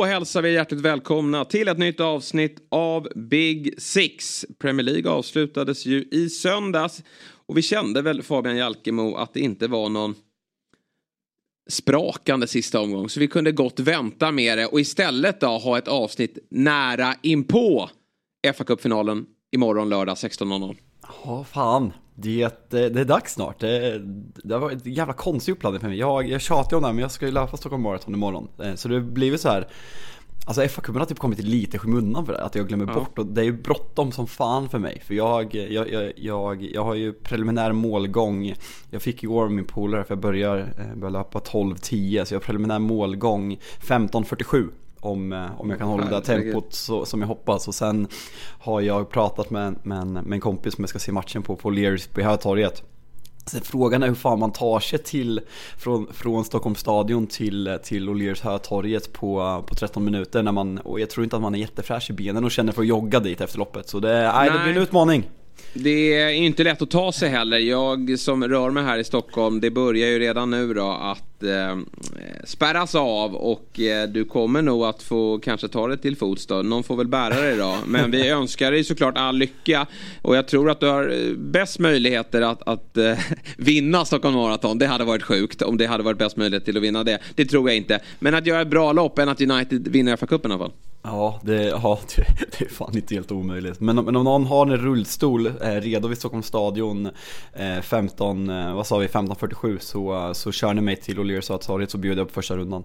Då hälsar vi hjärtligt välkomna till ett nytt avsnitt av Big Six. Premier League avslutades ju i söndags. Och vi kände väl Fabian Jalkemo att det inte var någon sprakande sista omgång. Så vi kunde gott vänta med det och istället då ha ett avsnitt nära inpå fa Cup-finalen imorgon lördag 16.00. Ja, fan. Det, det, är dags snart. Det, det har varit en jävla konstig uppladdning för mig. Jag, jag tjatar om det här, men jag ska ju löpa Stockholm Marathon imorgon. Eh, så det har blivit så här. Alltså FA-cupen har typ kommit lite skymundan för det, att jag glömmer ja. bort och det är ju bråttom som fan för mig. För jag, jag, jag, jag, jag har ju preliminär målgång, jag fick av min polare för jag börjar, eh, börjar löpa 12.10 så jag har preliminär målgång 15.47 om, eh, om jag kan hålla det där tempot så, som jag hoppas. Och sen har jag pratat med, med, med en kompis som jag ska se matchen på, på Lears på Hötorget. Sen frågan är hur fan man tar sig till, från, från Stockholms stadion till, till O'Lears Hötorget på, på 13 minuter när man, och jag tror inte att man är jättefräsch i benen och känner för att jogga dit efter loppet. Så det, nej, nej. det blir en utmaning. Det är inte lätt att ta sig heller. Jag som rör mig här i Stockholm, det börjar ju redan nu då att eh, spärras av och eh, du kommer nog att få kanske ta det till fots då. Någon får väl bära dig då. Men vi önskar dig såklart all lycka och jag tror att du har eh, bäst möjligheter att, att eh, vinna Stockholm Marathon. Det hade varit sjukt om det hade varit bäst möjlighet till att vinna det. Det tror jag inte. Men att göra ett bra lopp än att United vinner FA-cupen i alla fall. Ja, det, ja det, det, är fan inte helt omöjligt. Men, men om någon har en rullstol eh, redo vid Stockholms stadion eh, 15, eh, vad sa vi, 15.47 så, så kör ni mig till O'Lears avtalet så bjuder jag på första rundan.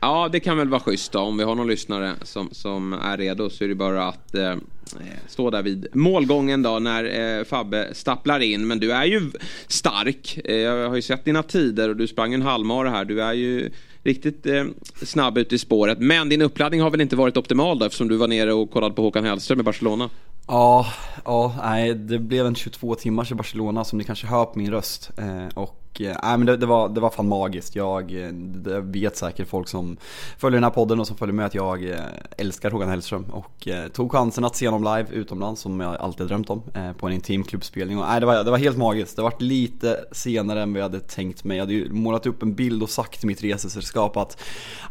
Ja, det kan väl vara schysst då. Om vi har någon lyssnare som, som är redo så är det bara att eh, eh stå där vid målgången då när eh, Fabbe stapplar in. Men du är ju stark. Eh, jag har ju sett dina tider och du sprang en halvmara här. Du är ju riktigt eh, snabb ut i spåret. Men din uppladdning har väl inte varit optimal då eftersom du var nere och kollade på Håkan Hellström i Barcelona? Ja, ja, nej det blev en 22 timmars i Barcelona som ni kanske hör på min röst. Eh, och eh, nej, men det, det, var, det var fan magiskt. Jag eh, det vet säkert folk som följer den här podden och som följer med att jag eh, älskar Håkan Hellström. Och eh, tog chansen att se honom live utomlands som jag alltid drömt om. Eh, på en intim klubbspelning. Och, nej, det, var, det var helt magiskt. Det var lite senare än vad jag hade tänkt mig. Jag hade ju målat upp en bild och sagt till mitt resesällskap att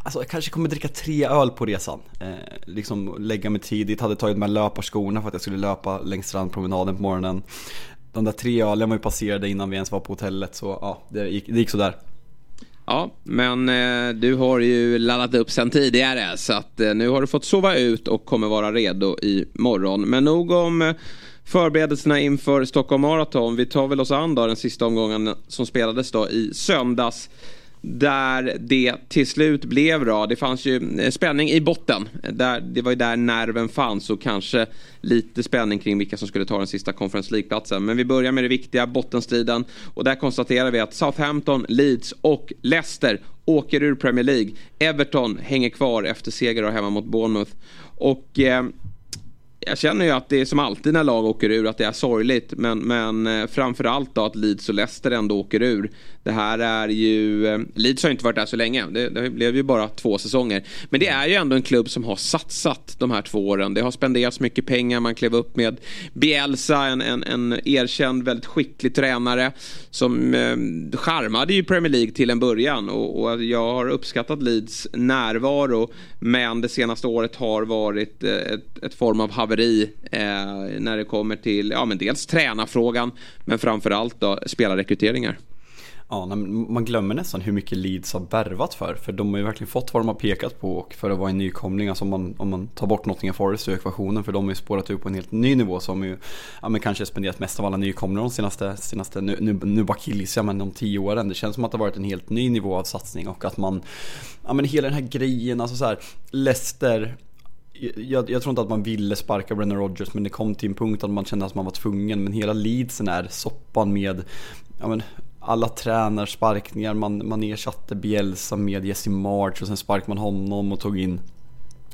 alltså, jag kanske kommer dricka tre öl på resan. Eh, liksom lägga mig tidigt, hade tagit med löparskorna för att jag skulle löpa längs strandpromenaden på morgonen de där tre ölen var ju passerade innan vi ens var på hotellet så ja, det gick, det gick sådär. Ja, men eh, du har ju laddat upp sen tidigare så att eh, nu har du fått sova ut och kommer vara redo i morgon. Men nog om eh, förberedelserna inför Stockholm Marathon. Vi tar väl oss an då den sista omgången som spelades då i söndags. Där det till slut blev bra. Det fanns ju eh, spänning i botten. Där, det var ju där nerven fanns och kanske lite spänning kring vilka som skulle ta den sista Conference League-platsen. Men vi börjar med det viktiga, bottenstriden. Och där konstaterar vi att Southampton, Leeds och Leicester åker ur Premier League. Everton hänger kvar efter seger hemma mot Bournemouth. Och eh, jag känner ju att det är som alltid när lag åker ur att det är sorgligt. Men, men eh, framförallt då att Leeds och Leicester ändå åker ur. Det här är ju... Eh, Leeds har inte varit där så länge. Det, det blev ju bara två säsonger. Men det är ju ändå en klubb som har satsat de här två åren. Det har spenderats mycket pengar. Man klev upp med Bielsa, en, en, en erkänd väldigt skicklig tränare. Som eh, charmade ju Premier League till en början. Och, och, jag har uppskattat Leeds närvaro. Men det senaste året har varit eh, ett, ett form av haveri. Eh, när det kommer till ja, men dels tränarfrågan. Men framförallt då spelarrekryteringar. Ja, man glömmer nästan hur mycket Leeds har värvat för. För de har ju verkligen fått vad de har pekat på och för att vara en nykomling. Alltså om man, om man tar bort Nottingham Forest ur ekvationen. För de har ju spårat upp på en helt ny nivå. Som ju, ja men kanske spenderat mest av alla nykomlingar de senaste, senaste nu, nu, nu bara killgissar men de tio åren. Det känns som att det har varit en helt ny nivå av satsning. Och att man, ja men hela den här grejen, alltså så här, Leicester jag, jag, tror inte att man ville sparka Brennan Rogers men det kom till en punkt att man kände att man var tvungen. Men hela Leedsen är soppan med ja, men, alla tränarsparkningar, man, man ersatte Bielsa med Jesse March och sen sparkade man honom och tog in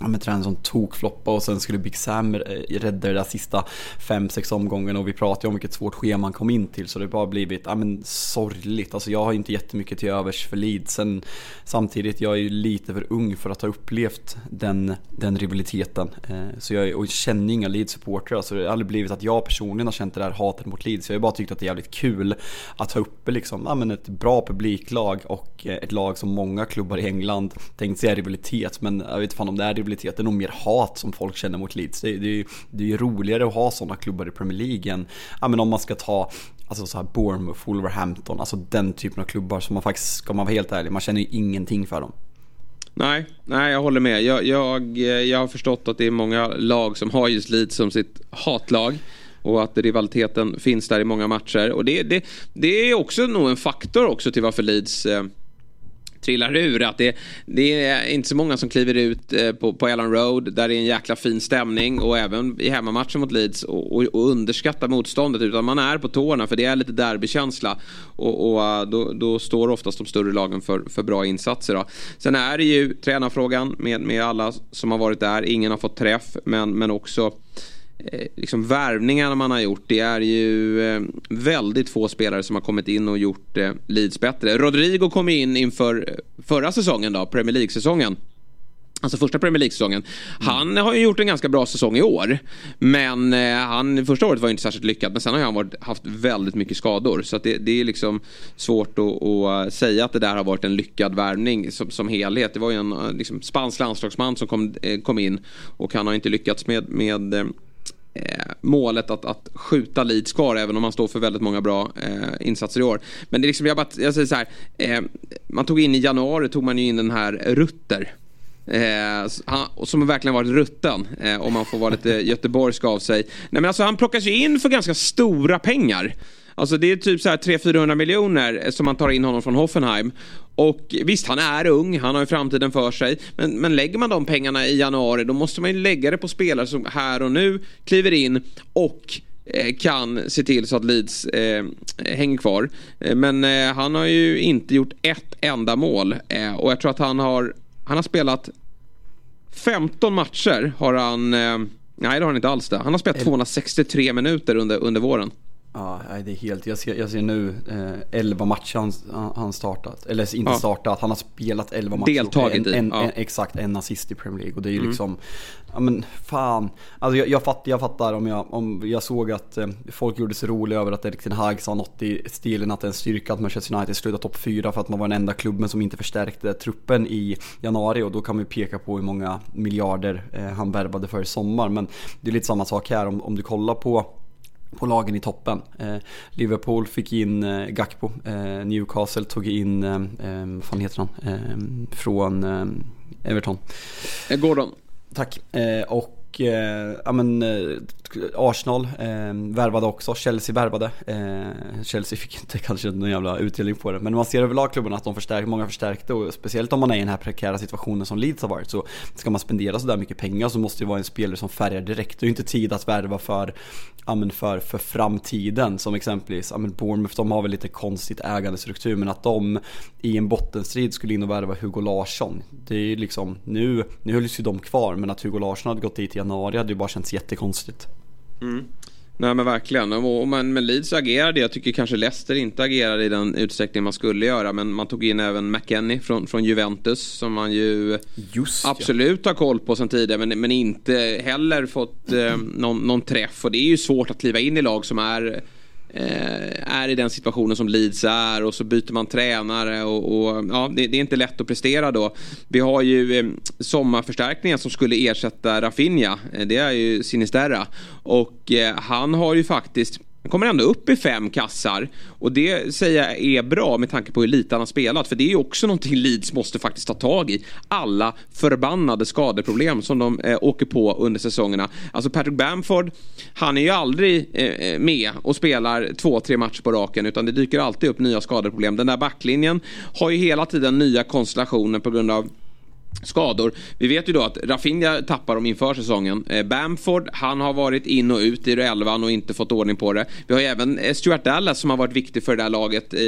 ja, men tränaren som tokfloppa och sen skulle Big Sam eh, rädda det där sista 5-6 omgångarna och vi pratade om vilket svårt schema han kom in till så det har bara blivit ja, men sorgligt. Alltså jag har inte jättemycket till övers för Leeds. Sen, samtidigt, jag är ju lite för ung för att ha upplevt den, den rivaliteten. Eh, så jag och känner inga Leeds-supportrar. Så det har aldrig blivit att jag personligen har känt det där hatet mot Leeds. Jag har bara tyckt att det är jävligt kul att ha uppe liksom, ja, men ett bra publiklag och eh, ett lag som många klubbar i England tänkt sig är rivalitet. Men jag vet inte fan om det är rivalitet. Det är nog mer hat som folk känner mot Leeds. Det, det, det är ju roligare att ha sådana klubbar i Premier League än, ja men om man ska ta Alltså så här Bournemouth, Wolverhampton, alltså den typen av klubbar som man faktiskt, ska man vara helt ärlig, man känner ju ingenting för dem. Nej, nej jag håller med. Jag, jag, jag har förstått att det är många lag som har just Leeds som sitt hatlag. Och att rivaliteten finns där i många matcher. Och det, det, det är också nog en faktor också till varför Leeds eh, trillar ur. Att det, det är inte så många som kliver ut eh, på, på Ellen Road där det är en jäkla fin stämning och även i hemmamatchen mot Leeds och, och, och motståndet utan man är på tårna för det är lite derbykänsla och, och eh, då, då, står oftast de större lagen för, för bra insatser. Då. Sen är det ju tränarfrågan med, med alla som har varit där. Ingen har fått träff men, men också liksom värvningarna man har gjort. Det är ju eh, väldigt få spelare som har kommit in och gjort eh, Leeds bättre. Rodrigo kom in inför förra säsongen då, Premier League-säsongen. Alltså första Premier League-säsongen. Han har ju gjort en ganska bra säsong i år. Men han, första året var ju inte särskilt lyckat. Men sen har han varit, haft väldigt mycket skador. Så det, det, är liksom svårt att, att, säga att det där har varit en lyckad värvning som, som helhet. Det var ju en liksom, spansk landslagsman som kom, kom in. Och han har inte lyckats med, med eh, målet att, att skjuta Leeds kvar även om han står för väldigt många bra eh, insatser i år. Men det är liksom, jag, bara, jag säger så här, eh, man tog in i januari tog man ju in den här Rutter. Eh, han, som verkligen varit rutten eh, om man får vara lite göteborgsk av sig. Nej men alltså han plockas ju in för ganska stora pengar. Alltså det är typ så här 300-400 miljoner som man tar in honom från Hoffenheim. Och visst, han är ung, han har ju framtiden för sig. Men, men lägger man de pengarna i januari då måste man ju lägga det på spelare som här och nu kliver in och eh, kan se till så att Leeds eh, hänger kvar. Eh, men eh, han har ju inte gjort ett enda mål. Eh, och jag tror att han har, han har spelat 15 matcher har han eh, Nej det har han inte alls det. Han har spelat 263 minuter under, under våren. Ja, det är helt, jag ser, jag ser nu eh, 11 matcher han, han startat. Eller inte ja. startat, han har spelat 11 matcher. Deltagit i. En, ja. en, exakt, en assist i Premier League. Och det är ju mm. liksom, ja men fan. Alltså jag, jag, fatt, jag fattar om jag, om jag såg att eh, folk gjorde sig roliga över att Erik Ten Hag sa något i stilen att det är en styrka att Manchester United slutade topp 4 för att man var den enda klubben som inte förstärkte truppen i januari. Och då kan man ju peka på hur många miljarder eh, han värvade för i sommar. Men det är lite samma sak här om, om du kollar på på lagen i toppen. Eh, Liverpool fick in eh, Gakpo. Eh, Newcastle tog in, eh, eh vad fan heter han, eh, från Everton. Gordon. Tack. och ja, men, Arsenal eh, värvade också, Chelsea värvade. Eh, Chelsea fick inte kanske någon jävla utdelning på det. Men man ser överlag klubbarna att de förstärker, många förstärkte och speciellt om man är i den här prekära situationen som Leeds har varit så ska man spendera sådär mycket pengar så måste det vara en spelare som färgar direkt. Det är ju inte tid att värva för, ja, men för, för framtiden som exempelvis ja, men Bournemouth, de har väl lite konstigt ägandestruktur men att de i en bottenstrid skulle in och värva Hugo Larsson. Det är ju liksom, nu, nu hölls ju de kvar men att Hugo Larsson hade gått dit i januari hade ju bara känts jättekonstigt. Mm. Nej men verkligen. Och man, men Leeds agerade. Jag tycker kanske Leicester inte agerade i den utsträckning man skulle göra. Men man tog in även McKennie från, från Juventus. Som man ju Just, absolut ja. har koll på sen tidigare. Men, men inte heller fått eh, någon, någon träff. Och det är ju svårt att kliva in i lag som är Eh, är i den situationen som Leeds är och så byter man tränare och, och ja, det, det, är inte lätt att prestera då. Vi har ju eh, sommarförstärkningen som skulle ersätta Rafinha. Eh, det är ju Sinisterra och eh, han har ju faktiskt han kommer ändå upp i fem kassar. Och det säger jag är bra med tanke på hur lite han har spelat. För det är ju också någonting Leeds måste faktiskt ta tag i. Alla förbannade skadeproblem som de eh, åker på under säsongerna. Alltså Patrick Bamford, han är ju aldrig eh, med och spelar två, tre matcher på raken. Utan det dyker alltid upp nya skadeproblem. Den där backlinjen har ju hela tiden nya konstellationer på grund av skador. Vi vet ju då att Rafinha tappar dem inför säsongen. Eh, Bamford, han har varit in och ut i elvan och inte fått ordning på det. Vi har ju även eh, Stuart Dallas som har varit viktig för det här laget i,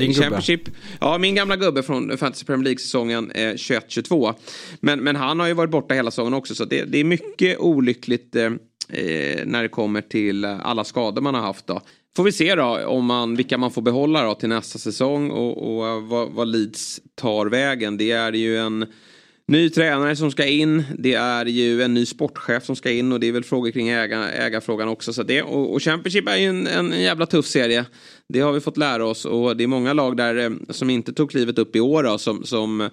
i, Championship. Ja, min gamla gubbe från Fantasy Premier League-säsongen eh, 21-22. Men, men han har ju varit borta hela säsongen också så det, det är mycket olyckligt eh, eh, när det kommer till alla skador man har haft då. Får vi se då om man, vilka man får behålla då till nästa säsong och, och vad, vad Leeds tar vägen. Det är ju en Ny tränare som ska in. Det är ju en ny sportchef som ska in och det är väl frågor kring äga, ägarfrågan också. Så det, och, och Championship är ju en, en jävla tuff serie. Det har vi fått lära oss och det är många lag där eh, som inte tog klivet upp i år då, som, som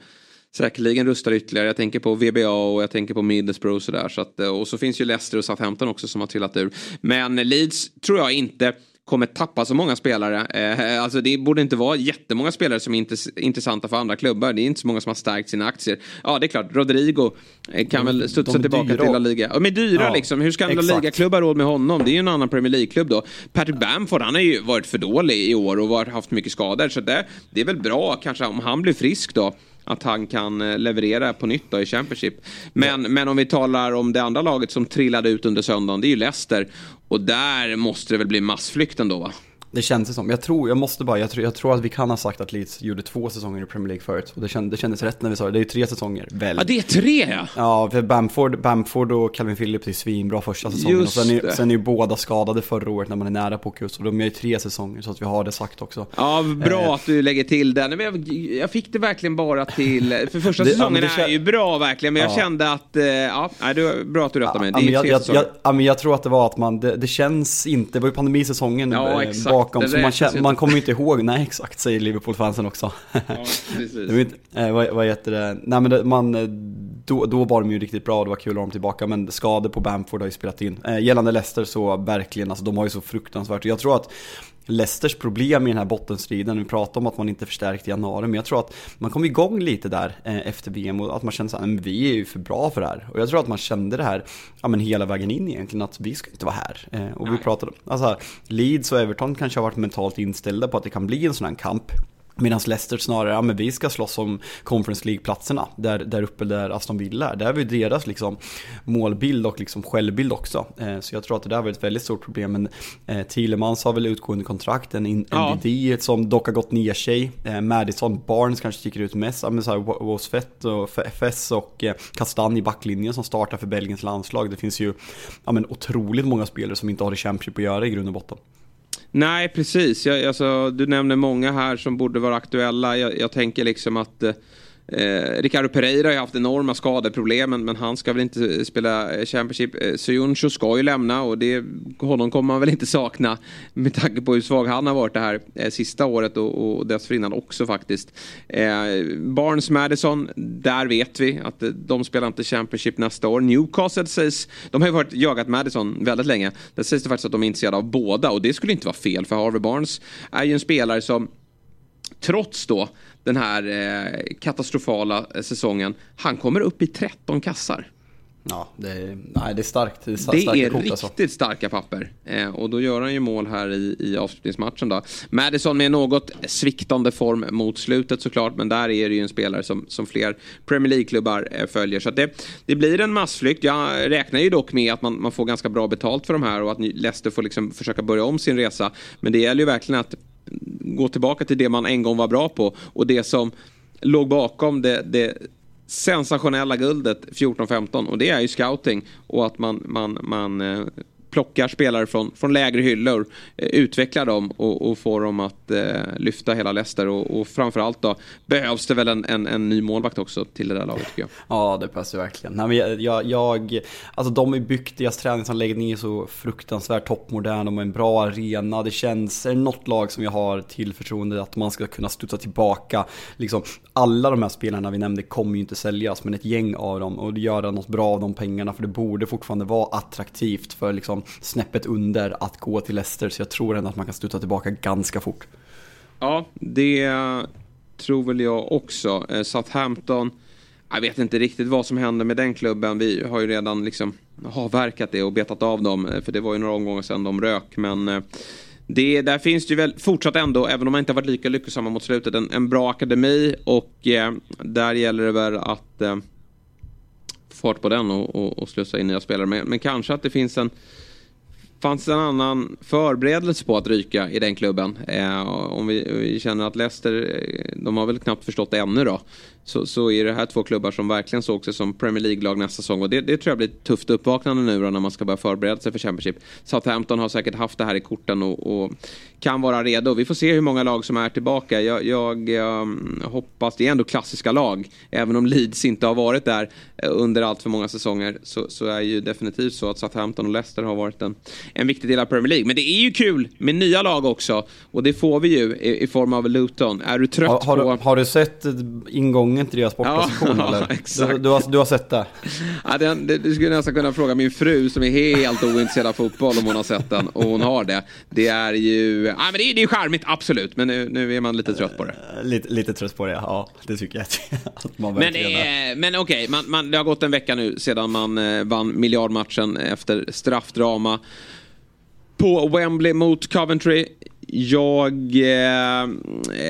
säkerligen rustar ytterligare. Jag tänker på VBA och jag tänker på Middlesbrough och sådär. Så att, eh, och så finns ju Leicester och Southampton också som har trillat ur. Men Leeds tror jag inte kommer tappa så många spelare. Eh, alltså det borde inte vara jättemånga spelare som är intressanta för andra klubbar. Det är inte så många som har stärkt sina aktier. Ja, det är klart. Rodrigo eh, kan de, väl studsa tillbaka dyra. till La Liga. Ja, men dyra ja, liksom. Hur ska en La Liga-klubb ha råd med honom? Det är ju en annan Premier League-klubb då. Patrick Bamford, han har ju varit för dålig i år och varit, haft mycket skador. Så det, det är väl bra kanske om han blir frisk då att han kan eh, leverera på nytt då i Championship. Men, ja. men om vi talar om det andra laget som trillade ut under söndagen, det är ju Leicester. Och där måste det väl bli massflykt ändå va? Det känns det som. Jag tror, jag måste bara, jag tror, jag tror att vi kan ha sagt att Leeds gjorde två säsonger i Premier League förut. Och det, känd, det kändes rätt när vi sa det. Det är ju tre säsonger, väl? Ja, det är tre ja! Ja, för Bamford, Bamford och Calvin Phillips är svinbra första säsongen. Just och sen är, sen är ju båda skadade förra året när man är nära på kurs. Och de är ju tre säsonger, så att vi har det sagt också. Ja, bra eh. att du lägger till den. Jag, jag fick det verkligen bara till, för första det, säsongen ja, är ju bra verkligen. Men jag ja. kände att, eh, ja, det var bra att du rättade mig. Det är ja, tre jag, säsonger. Jag, ja, men jag tror att det var att man, det, det känns inte, det var ju pandemisäsongen ja, eh, bakom. Så man känner man kommer inte ihåg, nej exakt säger Liverpool-fansen också. Ja, precis. äh, vad, vad heter det? Nej men det, man, då, då var de ju riktigt bra, det var kul att ha dem tillbaka, men skador på Bamford har ju spelat in. Äh, gällande Leicester så verkligen, alltså de har ju så fruktansvärt, jag tror att Leicesters problem i den här bottenstriden, vi pratar om att man inte förstärkt i januari, men jag tror att man kom igång lite där eh, efter VM och att man kände att vi är ju för bra för det här. Och jag tror att man kände det här ja, men hela vägen in egentligen, att vi ska inte vara här. Eh, och vi pratade, alltså Leeds och Everton kanske har varit mentalt inställda på att det kan bli en sån här kamp. Medan Leicester snarare, ja men vi ska slåss om Conference League-platserna. Där, där uppe där Aston Villa är. Där har vi deras liksom målbild och liksom självbild också. Eh, så jag tror att det där var ett väldigt stort problem. Men eh, Thielemans har väl utgående kontrakt. En NDD ja. som dock har gått ner sig. Eh, Madison Barnes kanske sticker ut mest. Ja, men så här, Wosfett och FS och eh, Kastan i backlinjen som startar för Belgiens landslag. Det finns ju ja, men otroligt många spelare som inte har i Championship att göra i grund och botten. Nej, precis. Jag, alltså, du nämner många här som borde vara aktuella. Jag, jag tänker liksom att eh, eh, Ricardo Pereira har ju haft enorma skadeproblem men han ska väl inte spela eh, Championship. Eh, Suyuncho ska ju lämna och det, honom kommer man väl inte sakna med tanke på hur svag han har varit det här eh, sista året och, och dessförinnan också faktiskt. Eh, Barnes Madison, där vet vi att eh, de spelar inte Championship nästa år. Newcastle sägs, de har ju varit jagat Madison väldigt länge. Där sägs det faktiskt att de är intresserade av båda och det skulle inte vara fel för Harvey Barnes är ju en spelare som trots då den här eh, katastrofala eh, säsongen. Han kommer upp i 13 kassar. Ja, det är, nej, det är starkt. Det är, starkt, det är riktigt alltså. starka papper. Eh, och då gör han ju mål här i, i avslutningsmatchen då. Madison med något sviktande form mot slutet såklart. Men där är det ju en spelare som, som fler Premier League-klubbar eh, följer. Så det, det blir en massflykt. Jag räknar ju dock med att man, man får ganska bra betalt för de här och att Leicester får liksom försöka börja om sin resa. Men det gäller ju verkligen att gå tillbaka till det man en gång var bra på. Och det som låg bakom det, det sensationella guldet 14-15 och det är ju scouting. Och att man, man, man eh, plockar spelare från, från lägre hyllor, eh, utvecklar dem och, och får dem att eh, lyfta hela Leicester. Och, och framförallt då behövs det väl en, en, en, ny målvakt också till det där laget tycker jag. Ja, det behövs ju verkligen. Nej, men jag, jag, alltså de är byggt, deras träningsanläggning är så fruktansvärt toppmodern, de har en bra arena. Det känns, är det något lag som jag har till förtroende att man ska kunna studsa tillbaka. Liksom, alla de här spelarna vi nämnde kommer ju inte säljas, men ett gäng av dem och göra något bra av de pengarna, för det borde fortfarande vara attraktivt för liksom snäppet under att gå till Leicester. Så jag tror ändå att man kan sluta tillbaka ganska fort. Ja, det tror väl jag också. Eh, Southampton, jag vet inte riktigt vad som händer med den klubben. Vi har ju redan liksom avverkat det och betat av dem. Eh, för det var ju några omgångar sedan de rök. Men eh, det, där finns det ju väl fortsatt ändå, även om man inte har varit lika lyckosamma mot slutet, en, en bra akademi och eh, där gäller det väl att eh, fart på den och, och, och slussa in nya spelare. Men, men kanske att det finns en fanns det en annan förberedelse på att ryka i den klubben. Eh, om vi, vi, känner att Leicester, eh, de har väl knappt förstått det ännu då så, så är det här två klubbar som verkligen såg sig som Premier League-lag nästa säsong. Och det, det tror jag blir ett tufft uppvaknande nu då när man ska börja förbereda sig för Championship. Southampton har säkert haft det här i korten och, och kan vara redo. Vi får se hur många lag som är tillbaka. Jag, jag um, hoppas, det är ändå klassiska lag. Även om Leeds inte har varit där eh, under allt för många säsonger så, så är ju definitivt så att Southampton och Leicester har varit en, en viktig del av Premier League. Men det är ju kul med nya lag också. Och det får vi ju i, i form av Luton. Är du trött har, har på... Du, har du sett ingången ingången till deras sportposition ja, eller? Exakt. Du, du, har, du har sett det? Ja, det, det, du skulle nästan kunna fråga min fru som är helt ointresserad av fotboll om hon har sett den och hon har det. Det är ju, ja men det är ju charmigt absolut men nu, nu är man lite trött på det. Uh, lite, lite trött på det, ja det tycker jag att man Men, eh, men okej, man, man, det har gått en vecka nu sedan man eh, vann miljardmatchen efter straffdrama på Wembley mot Coventry. Jag... Eh,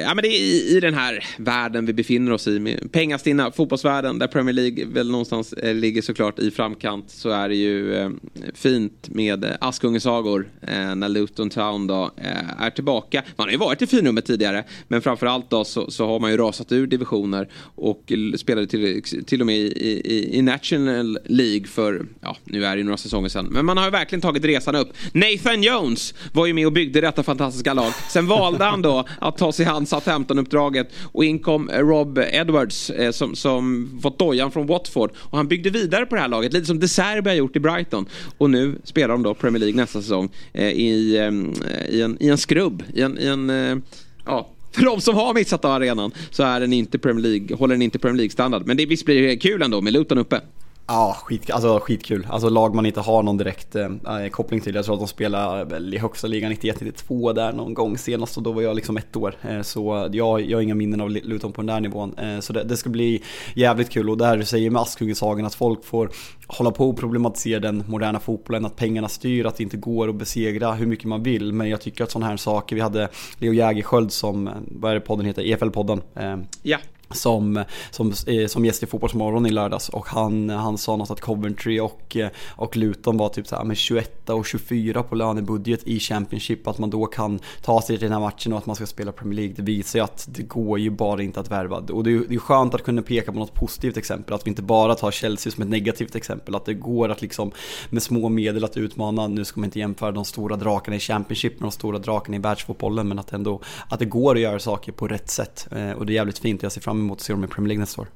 ja, men det är i, i, den här världen vi befinner oss i. Med pengastinna fotbollsvärlden där Premier League väl någonstans eh, ligger såklart i framkant. Så är det ju eh, fint med eh, Askungesagor eh, när Luton Town då eh, är tillbaka. Man har ju varit i finrummet tidigare. Men framförallt då så, så har man ju rasat ur divisioner. Och spelade till, till och med i, i, i National League för, ja nu är det ju några säsonger sedan. Men man har ju verkligen tagit resan upp. Nathan Jones var ju med och byggde detta fantastiska engelska lag. Sen valde han då att ta sig an Southampton-uppdraget och in kom eh, Rob Edwards eh, som, som fått dojan från Watford. Och han byggde vidare på det här laget, lite som De Serbi har gjort i Brighton. Och nu spelar de då Premier League nästa säsong eh, i, eh, i, en, i en skrubb, i en, i en eh, ja, för de som har missat arenan så är den inte Premier League, håller den inte Premier League-standard. Men det, visst blir det kul ändå med Luton uppe. Ja, skit, alltså, skitkul. Alltså lag man inte har någon direkt eh, eh koppling till. Jag tror att de spelar väl i högsta ligan 91-92 där någon gång senast och då var jag liksom ett år. Eh, så jag, jag har inga minnen av Luton på den där nivån. Eh, så det, det, ska bli jävligt kul och där du säger med Askungesagan, att folk får hålla på och problematisera den moderna fotbollen, att pengarna styr, att det inte går att besegra hur mycket man vill. Men jag tycker att sådana här saker, vi hade Leo Jägerskiöld som, eh, vad är det podden heter, EFL-podden. Eh, ja som, som, eh, som gäst i Fotbollsmorgon i lördags och han, han sa något att Coventry och, eh, och Luton var typ så här med 21 och 24 på lönebudget i Championship. Att man då kan ta sig till den här matchen och att man ska spela Premier League. Det visar ju att det går ju bara inte att värva. Och det är, det är skönt att kunna peka på något positivt exempel. Att vi inte bara tar Chelsea som ett negativt exempel. Att det går att liksom med små medel att utmana. Nu ska man inte jämföra de stora drakarna i Championship med de stora drakarna i världsfotbollen. Men att, ändå, att det går att göra saker på rätt sätt. Eh, och det är jävligt fint. Jag ser fram fram emot att se dem i Premier League nästa år.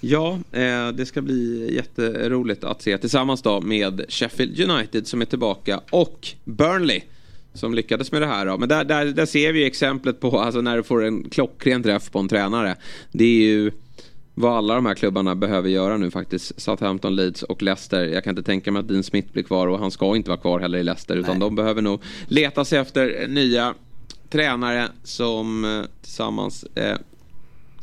Ja, eh, det ska bli jätteroligt att se tillsammans då med Sheffield United som är tillbaka och Burnley som lyckades med det här. Då. Men där, där, där ser vi exemplet på alltså när du får en klockren träff på en tränare. Det är ju vad alla de här klubbarna behöver göra nu faktiskt. Southampton, Leeds och Leicester. Jag kan inte tänka mig att Dean Smith blir kvar och han ska inte vara kvar heller i Leicester. Utan Nej. de behöver nog leta sig efter nya tränare som eh, tillsammans eh,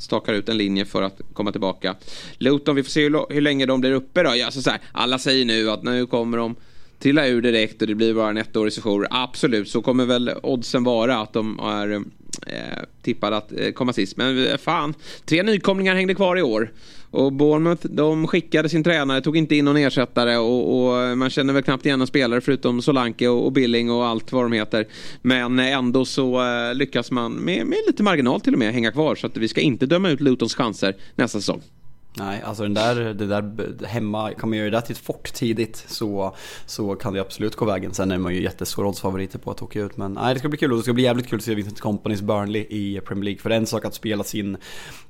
stakar ut en linje för att komma tillbaka. Luton, vi får se hur, hur länge de blir uppe då. Alltså så här, alla säger nu att nu kommer de trilla ur direkt och det blir bara en ettårig sejour. Absolut, så kommer väl oddsen vara att de är eh, tippade att eh, komma sist. Men eh, fan, tre nykomlingar hängde kvar i år. Och Bournemouth, de skickade sin tränare, tog inte in någon ersättare och, och eh, man känner väl knappt igen någon spelare förutom Solanke och, och, Billing och allt vad de heter. Men eh, ändå så lyckas man med, med lite marginal till och med hänga kvar så att vi ska inte döma ut Lutons chanser nästa säsong. Nej, alltså den där, det där hemma, kan man göra det till ett fort tidigt så, så kan det absolut gå vägen. Sen är man ju jättestor oddsfavoriter på att åka ut. Men nej, det ska bli kul och det ska bli jävligt kul att se Vincent Companys Burnley i Premier League. För det är en sak att spela sin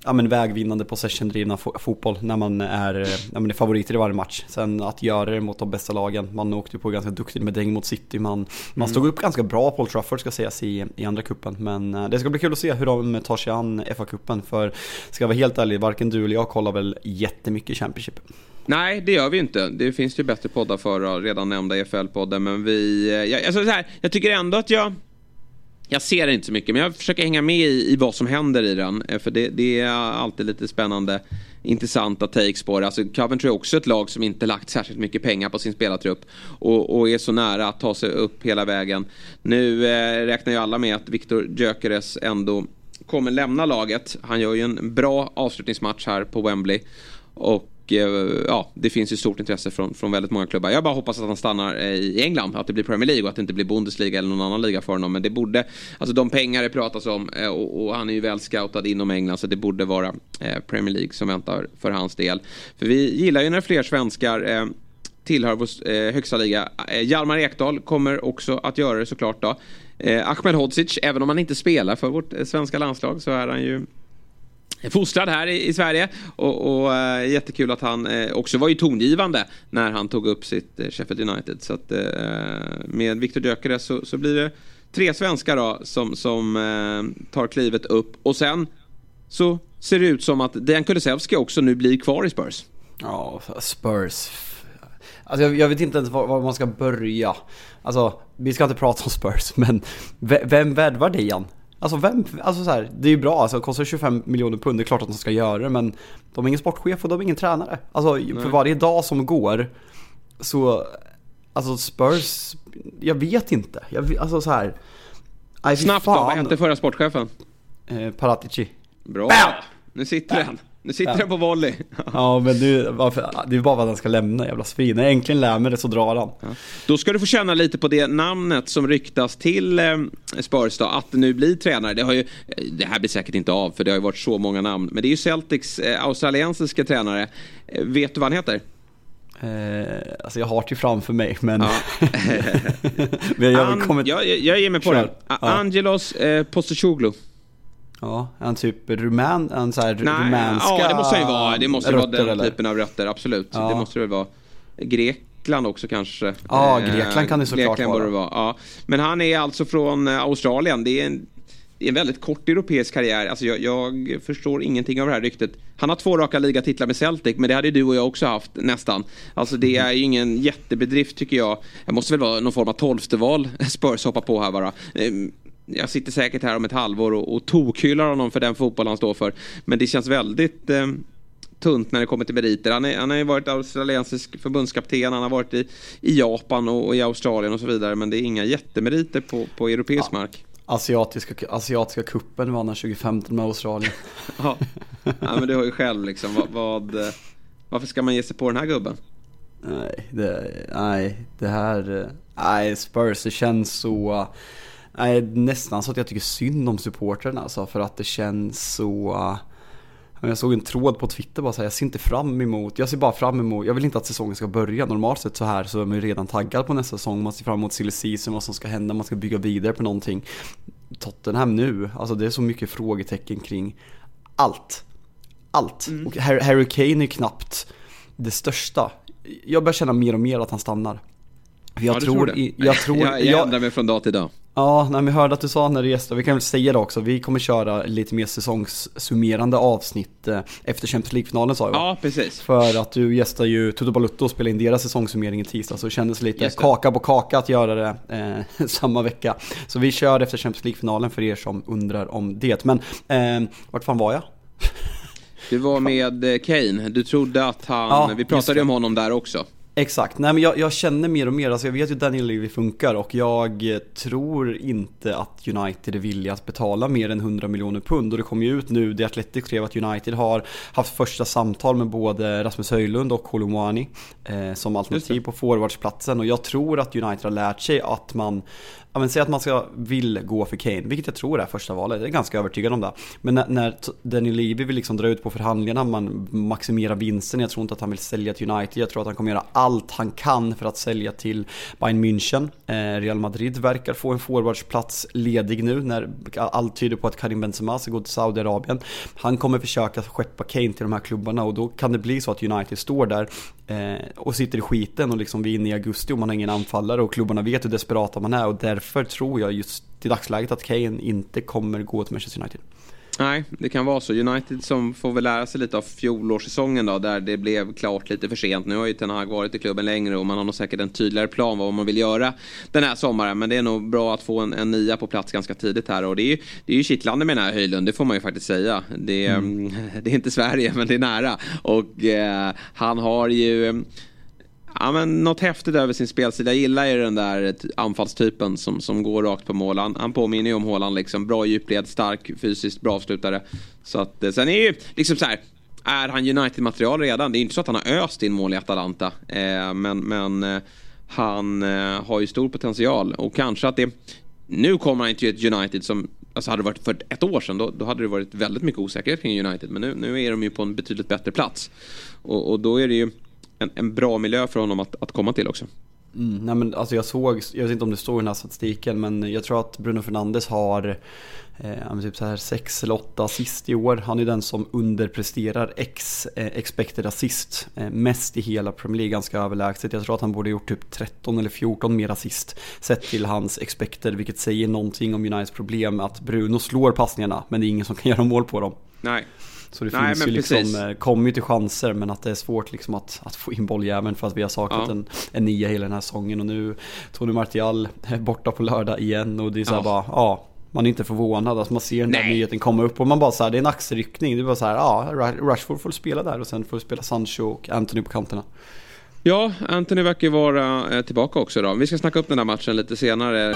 ja, men vägvinnande possession-drivna fo fotboll när man, är, när man är favoriter i varje match. Sen att göra det mot de bästa lagen. Man åkte ju på ganska duktigt med däng mot City. Man, mm. man stod upp ganska bra på Old Trafford ska sägas i, i andra kuppen Men eh, det ska bli kul att se hur de tar sig an FA-cupen. För ska jag vara helt ärlig, varken du eller jag kollar väl jättemycket Championship. Nej, det gör vi inte. Det finns ju bättre poddar för redan nämnda EFL-podden. Men vi... Eh, jag, alltså så här, jag tycker ändå att jag... Jag ser det inte så mycket, men jag försöker hänga med i, i vad som händer i den. Eh, för det, det är alltid lite spännande intressanta takes på det. Alltså Coventry är också ett lag som inte lagt särskilt mycket pengar på sin spelartrupp och, och är så nära att ta sig upp hela vägen. Nu eh, räknar ju alla med att Viktor Gyökeres ändå kommer lämna laget. Han gör ju en bra avslutningsmatch här på Wembley. Och eh, ja, det finns ju stort intresse från, från väldigt många klubbar. Jag bara hoppas att han stannar eh, i England, att det blir Premier League och att det inte blir Bundesliga eller någon annan liga för honom. Men det borde, alltså de pengar det pratas om eh, och, och han är ju väl scoutad inom England så det borde vara Premier League som väntar för hans del. För vi gillar ju när fler svenskar tillhör vår högsta liga. Hjalmar Ekdal kommer också att göra det såklart då. Eh, Ahmed Hodzic, även om han inte spelar för vårt eh, svenska landslag så är han ju fostrad här i, i Sverige och, och äh, jättekul att han äh, också var ju tongivande när han tog upp sitt äh, Sheffield United. Så att med Viktor Gyökeres så, så, blir det tre svenskar då som, som tar klivet upp och sen så ser det ut som att Dejan Kulusevski också nu blir kvar i Spurs. Ja, Spurs. Alltså jag, jag vet inte ens var, var, man ska börja. Alltså, vi ska inte prata om Spurs, men vem värvar Dejan? Alltså vem, alltså så här, det är ju bra, alltså kostar 25 miljoner pund, det är klart att de ska göra det men de är ingen sportchef och de är ingen tränare. Alltså Nej. för varje dag som går så, alltså Spurs, jag vet inte. Jag, alltså så här. Aj, Snabbt då, vad hette förra sportchefen? Eh, Paratici. Bra, Bam! nu sitter Bam! den. Nu sitter ja. den på volley. ja, men det, varför, det är bara vad han ska lämna, jävla svin. När jag äntligen lär mig det så drar han. Ja. Då ska du få känna lite på det namnet som ryktas till eh, Spurs då, att nu blir tränare. Det, har ju, det här blir säkert inte av, för det har ju varit så många namn. Men det är ju Celtics eh, australiensiska tränare. Eh, vet du vad han heter? Eh, alltså jag har det framför mig men... Ja. men jag, An, kommit... jag, jag ger mig på Kör. den. Ja. Angelos eh, Postacoglu. Ja, han typ rumän, en så här Nej, rumänska Ja, det måste ju vara. Det måste rötter, vara den eller? typen av rötter, absolut. Ja. Det måste det väl vara. Grekland också kanske. Ja, Grekland kan det såklart Grekland vara. Det vara. Ja. Men han är alltså från eh, Australien. Det är en, det är en väldigt kort europeisk karriär. Alltså jag, jag, förstår ingenting av det här ryktet. Han har två raka ligatitlar med Celtic, men det hade du och jag också haft nästan. Alltså det är ju ingen jättebedrift tycker jag. Det måste väl vara någon form av tolfte val Spurs hoppar på här bara. Jag sitter säkert här om ett halvår och, och tokhyllar honom för den fotboll han står för. Men det känns väldigt eh, tunt när det kommer till meriter. Han, är, han har ju varit australiensisk förbundskapten, han har varit i, i Japan och, och, i Australien och så vidare. Men det är inga jättemeriter på, på europeisk ja. mark. Asiatiska, asiatiska kuppen vann han 2015 med Australien. ja. ja, men du har ju själv liksom. Vad, vad, varför ska man ge sig på den här gubben? Nej, det, nej, det här... Nej, Spurs, det känns så... Nej, nästan så att jag tycker synd om supportrarna alltså, för att det känns så... Jag såg en tråd på Twitter bara så här, jag ser inte fram emot, jag ser bara fram emot, jag vill inte att säsongen ska börja. Normalt sett så här så är man ju redan taggad på nästa säsong, man ser fram emot silly season, vad som ska hända, man ska bygga vidare på någonting. Tottenham nu, alltså det är så mycket frågetecken kring allt. Allt. Mm. Och Harry Kane är knappt det största. Jag börjar känna mer och mer att han stannar. Jag, ja, tror, tror jag tror... Jag, jag ändrar mig från dag till dag. Ja, när vi hörde att du sa när du gästade, vi kan väl säga det också, vi kommer köra lite mer säsongssummerande avsnitt eh, efter Champions League-finalen sa jag. Ja, precis. För att du gästar ju Toto Balutto och spelar in deras säsongssummering i tisdag, så det kändes lite kaka på kaka att göra det eh, samma vecka. Så vi kör efter Champions League-finalen för er som undrar om det. Men eh, vart fan var jag? Du var med eh, Kane, du trodde att han, ja, vi pratade ju om honom där också. Exakt, nej men jag, jag, känner mer och mer, alltså jag vet ju hur Daniel Levy funkar och jag tror inte att United är villiga att betala mer än 100 miljoner pund. Och det kom ju ut nu, det Athletic skrev att United har haft första samtal med både Rasmus Höjlund och Kolomwani eh, som alternativ på forwardsplatsen. Och jag tror att United har lärt sig att man ja men säg att man ska, vill gå för Kane, vilket jag tror är första valet, jag är ganska övertygad om det. Men när, när Daniel Levy vill liksom dra ut på förhandlingarna, man maximerar vinsten, jag tror inte att han vill sälja till United, jag tror att han kommer göra allt han kan för att sälja till Bayern München. Eh, Real Madrid verkar få en forwardsplats ledig nu när allt tyder på att Karim Benzema ska gå till Saudiarabien. Han kommer försöka skeppa Kane till de här klubbarna och då kan det bli så att United står där Eh, och sitter i skiten och liksom vi är inne i augusti och man har ingen anfallare och klubbarna vet hur desperata man är och därför tror jag just i dagsläget att Kane inte kommer gå till Manchester United. Nej, det kan vara så. United som får väl lära sig lite av fjolårssäsongen då, där det blev klart lite för sent. Nu har ju Ten Hag varit i klubben längre och man har nog säkert en tydligare plan vad man vill göra den här sommaren. Men det är nog bra att få en, en nia på plats ganska tidigt här. Och det är ju, det är ju kittlande med den här Höjlund, det får man ju faktiskt säga. Det, mm. det är inte Sverige, men det är nära. Och eh, han har ju Ja, men något häftigt över sin spelstil. Jag gillar ju den där anfallstypen som, som går rakt på mål. Han, han påminner ju om Håland liksom. Bra djupled, stark, fysiskt bra avslutare. Så att, eh, sen är ju liksom så här. Är han United-material redan? Det är inte så att han har öst in mål i Atalanta. Eh, men men eh, han eh, har ju stor potential. Och kanske att det... Nu kommer han till ett United som Alltså hade det varit för ett år sedan då, då hade det varit väldigt mycket osäkerhet kring United. Men nu, nu är de ju på en betydligt bättre plats. Och, och då är det ju en, en bra miljö för honom att, att komma till också. Mm, nej men alltså jag såg, jag vet inte om det står i den här statistiken, men jag tror att Bruno Fernandes har eh, typ så här 6 eller 8 assist i år. Han är den som underpresterar ex, eh, expected assist eh, mest i hela Premier League, ganska överlägset. Jag tror att han borde gjort typ 13 eller 14 mer assist sett till hans expected, vilket säger någonting om Uniteds problem att Bruno slår passningarna, men det är ingen som kan göra mål på dem. Nej, så det Nej, finns ju liksom, eh, kommer ju till chanser men att det är svårt liksom att, att få in bolljäveln för att vi har saknat ja. en, en nia hela den här säsongen och nu Tony Martial är borta på lördag igen och det är så ja. bara, ja man är inte förvånad, alltså man ser den där nyheten komma upp och man bara så här, det är en axelryckning. Det är bara så här, ja, Rashford får spela där och sen får spela Sancho och Anthony på kanterna. Ja, Anthony verkar ju vara eh, tillbaka också då. Vi ska snacka upp den här matchen lite senare.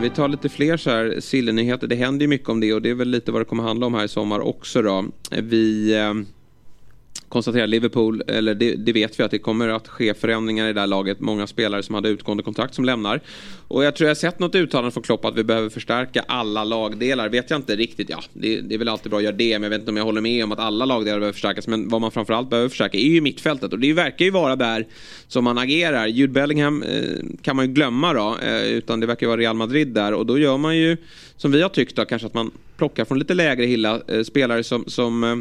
Vi tar lite fler så här sillenyheter. Det händer ju mycket om det och det är väl lite vad det kommer handla om här i sommar också då. Vi eh, konstatera konstaterar Liverpool, eller det, det, vet vi att det kommer att ske förändringar i det här laget. Många spelare som hade utgående kontrakt som lämnar. Och jag tror jag sett något uttalande från Klopp att vi behöver förstärka alla lagdelar. Vet jag inte riktigt, ja det, det är väl alltid bra att göra det. Men jag vet inte om jag håller med om att alla lagdelar behöver förstärkas. Men vad man framförallt behöver förstärka är ju mittfältet. Och det verkar ju vara där som man agerar. Jude Bellingham eh, kan man ju glömma då. Eh, utan det verkar vara Real Madrid där. Och då gör man ju som vi har tyckt då kanske att man plockar från lite lägre hylla eh, spelare som, som eh,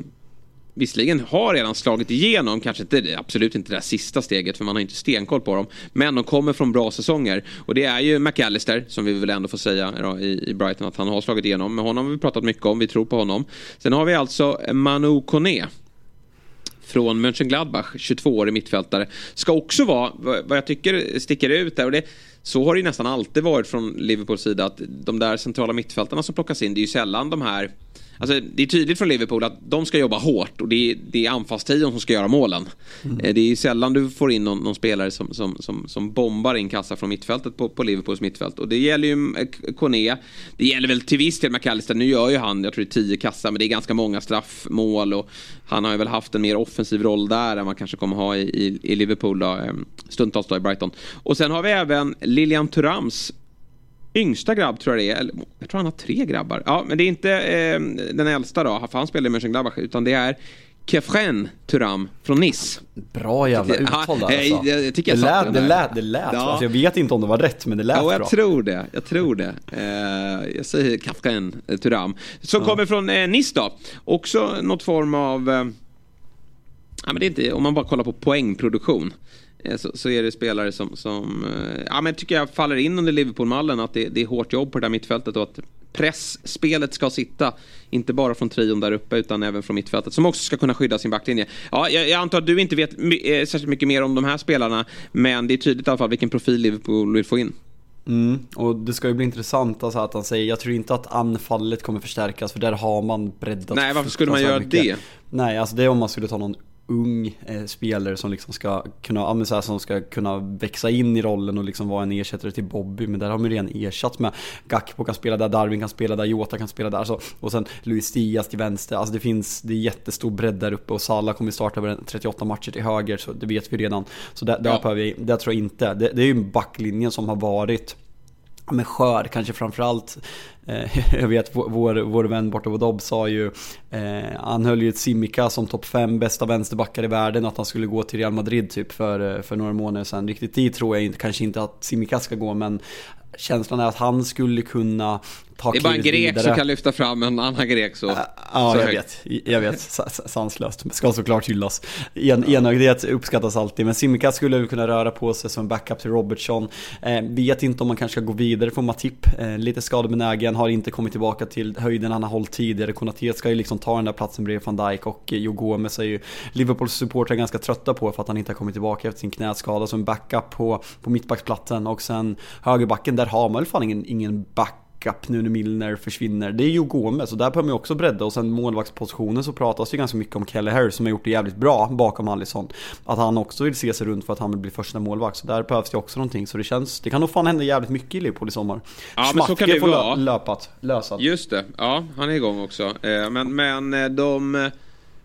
visserligen har redan slagit igenom, kanske inte, absolut inte det där sista steget för man har inte stenkoll på dem. Men de kommer från bra säsonger. Och det är ju McAllister, som vi väl ändå får säga då, i, i Brighton, att han har slagit igenom. Med honom har vi pratat mycket om, vi tror på honom. Sen har vi alltså Manu Kone från Mönchengladbach, 22-årig mittfältare. Ska också vara, vad jag tycker sticker ut där, och det, så har det ju nästan alltid varit från Liverpools sida att de där centrala mittfältarna som plockas in, det är ju sällan de här Alltså, det är tydligt från Liverpool att de ska jobba hårt och det är, det är anfallstrion som ska göra målen. Mm. Eh, det är sällan du får in någon, någon, spelare som, som, som, som bombar in kassa från mittfältet på, på Liverpools mittfält. Och det gäller ju eh, Kone. Det gäller väl till viss del McAllister. Nu gör ju han, jag tror det är tio kassa, men det är ganska många straffmål. Och han har ju väl haft en mer offensiv roll där än man kanske kommer ha i, i, i Liverpool då, eh, stundtals då i Brighton. Och sen har vi även Lilian Turams yngsta grabb tror jag det är. Jag tror han har tre grabbar. Ja, men det är inte eh, den äldsta då, för han spelar i Mönchengladbach. Utan det är Kefren Turam från Nice. Bra jävla uttal där alltså. Jag, jag tycker jag det, lät, det lät, det lät. Ja. Alltså, jag vet inte om det var rätt, men det lät ja, jag bra. tror det. Jag tror det. Eh, jag säger Kefren Turam. Som ja. kommer från eh, Nice då. Också något form av... Eh, ja, men det är inte, om man bara kollar på poängproduktion. Eh, så, så, är det spelare som, som eh, ja, men tycker jag faller in under Liverpool-mallen. Att det, det, är hårt jobb på det där mittfältet och att pressspelet ska sitta. Inte bara från trion där uppe utan även från mittfältet. Som också ska kunna skydda sin backlinje. Ja, jag, jag antar att du inte vet my, eh, särskilt mycket mer om de här spelarna. Men det är tydligt i alla fall vilken profil Liverpool vill få in. Mm, och det ska ju bli intressant alltså att han säger, jag tror inte att anfallet kommer förstärkas för där har man breddat Nej, varför skulle man göra mycket. det? Nej, alltså det är om man skulle ta någon ung eh, spelare som liksom ska kunna, ja, så här, som ska kunna växa in i rollen och liksom vara en ersättare till Bobby. Men där har man redan ersatt med Gakpo kan spela där, Darwin kan spela där, Jota kan spela där. Alltså, och sen Luis Diaz till vänster. Alltså det finns, det är jättestor bredd där uppe och Salah kommer starta över 38 matcher till höger, så det vet vi redan. Så där, där, ja. behöver vi, där tror jag inte. Det, det är ju backlinjen som har varit men skör kanske framförallt. Eh, jag vet vår, vår vän borta på Dobb sa ju, eh, han höll ju ett Simica som topp 5 bästa vänsterbackar i världen att han skulle gå till Real Madrid typ för, eh, för några månader sedan. Riktigt dit tror jag inte, kanske inte att Simica ska gå men känslan är att han skulle kunna ta Det är bara en grek vidare. som kan lyfta fram en annan grek så. Ja, så jag vet. Jag vet. Sanslöst. Ska såklart hyllas. En, ja. Enögdhet uppskattas alltid. Men Simika skulle kunna röra på sig som backup till Robertson. Eh, vet inte om man kanske ska gå vidare från Matip. Eh, lite skadebenägen, har inte kommit tillbaka till höjden han har hållit tidigare. Konaté ska ju liksom ta den där platsen bredvid van Dijk och Joe Gomez är ju Liverpools supportrar ganska trötta på för att han inte har kommit tillbaka efter sin knäskada. Som backup på, på mittbacksplatsen och sen högerbacken, där har man ju fan ingen, ingen back backup nu när Milner försvinner. Det är ju Gomez och där behöver man också bredda och sen målvaktspositionen så pratas det ganska mycket om Kelleher som har gjort det jävligt bra bakom Alisson. Att han också vill se sig runt för att han vill bli första målvakt. Så där behövs det också någonting. Så det känns, det kan nog fan hända jävligt mycket i Liverpool i sommar. Ja Schmatke men så kan det vara. Löpat, lösat. Just det, ja han är igång också. Eh, men, men eh, de...